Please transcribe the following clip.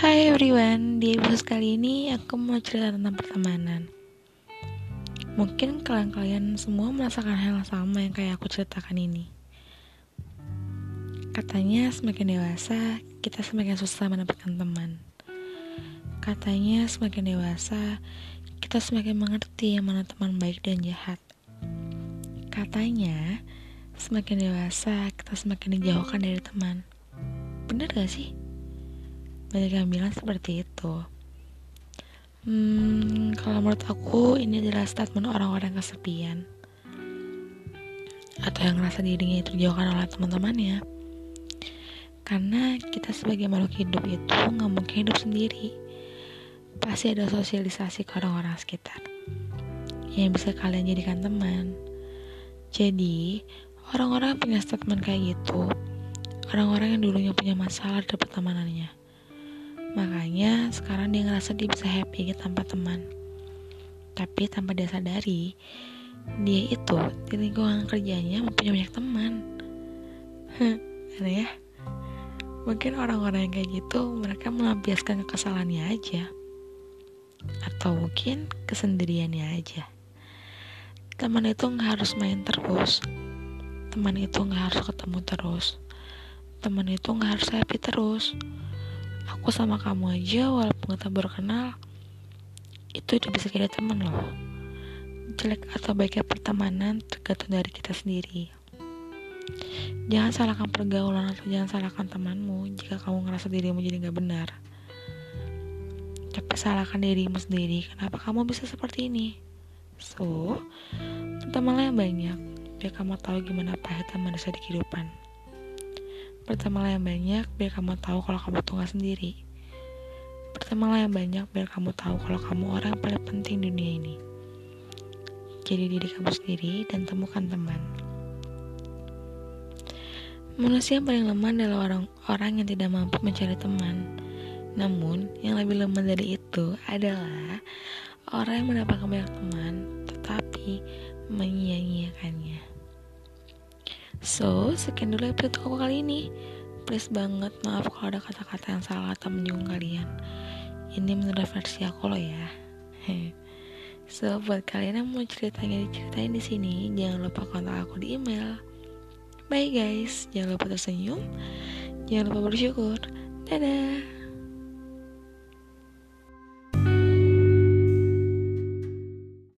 Hai everyone, di episode kali ini aku mau cerita tentang pertemanan. Mungkin kalian-kalian semua merasakan hal yang sama yang kayak aku ceritakan ini. Katanya semakin dewasa, kita semakin susah mendapatkan teman. Katanya semakin dewasa, kita semakin mengerti yang mana teman baik dan jahat. Katanya, semakin dewasa, kita semakin dijauhkan dari teman. Bener gak sih? Banyak yang bilang seperti itu. Hmm, kalau menurut aku ini adalah statement orang-orang kesepian atau yang ngerasa dirinya itu dijauhkan oleh teman-temannya. Karena kita sebagai makhluk hidup itu nggak mungkin hidup sendiri. Pasti ada sosialisasi ke orang-orang sekitar yang bisa kalian jadikan teman. Jadi, orang-orang punya statement kayak gitu orang-orang yang dulunya punya masalah di pertemanannya. Makanya sekarang dia ngerasa dia bisa happy tanpa teman. Tapi tanpa dia sadari, dia itu di lingkungan kerjanya mempunyai banyak teman. Aneh ya? Mungkin orang-orang yang kayak gitu mereka melampiaskan kekesalannya aja. Atau mungkin kesendiriannya aja. Teman itu nggak harus main terus. Teman itu nggak harus ketemu terus teman itu nggak harus happy terus aku sama kamu aja walaupun kita baru kenal itu udah bisa jadi teman loh. Jelek atau baiknya pertemanan tergantung dari kita sendiri. Jangan salahkan pergaulan atau jangan salahkan temanmu jika kamu ngerasa dirimu jadi nggak benar. Tapi salahkan dirimu sendiri kenapa kamu bisa seperti ini? So temanlah yang banyak biar kamu tahu gimana pahitnya manusia di kehidupan Pertemalah yang banyak biar kamu tahu kalau kamu tuh sendiri. Pertemalah yang banyak biar kamu tahu kalau kamu orang yang paling penting di dunia ini. Jadi diri kamu sendiri dan temukan teman. Manusia yang paling lemah adalah orang-orang yang tidak mampu mencari teman. Namun, yang lebih lemah dari itu adalah orang yang mendapatkan banyak teman tetapi menyia-nyiakannya. So, sekian dulu episode aku kali ini. Please banget, maaf kalau ada kata-kata yang salah atau menyinggung kalian. Ini menurut versi aku loh ya. so, buat kalian yang mau ceritanya diceritain di sini, jangan lupa kontak aku di email. Bye guys, jangan lupa tersenyum, jangan lupa bersyukur. Dadah.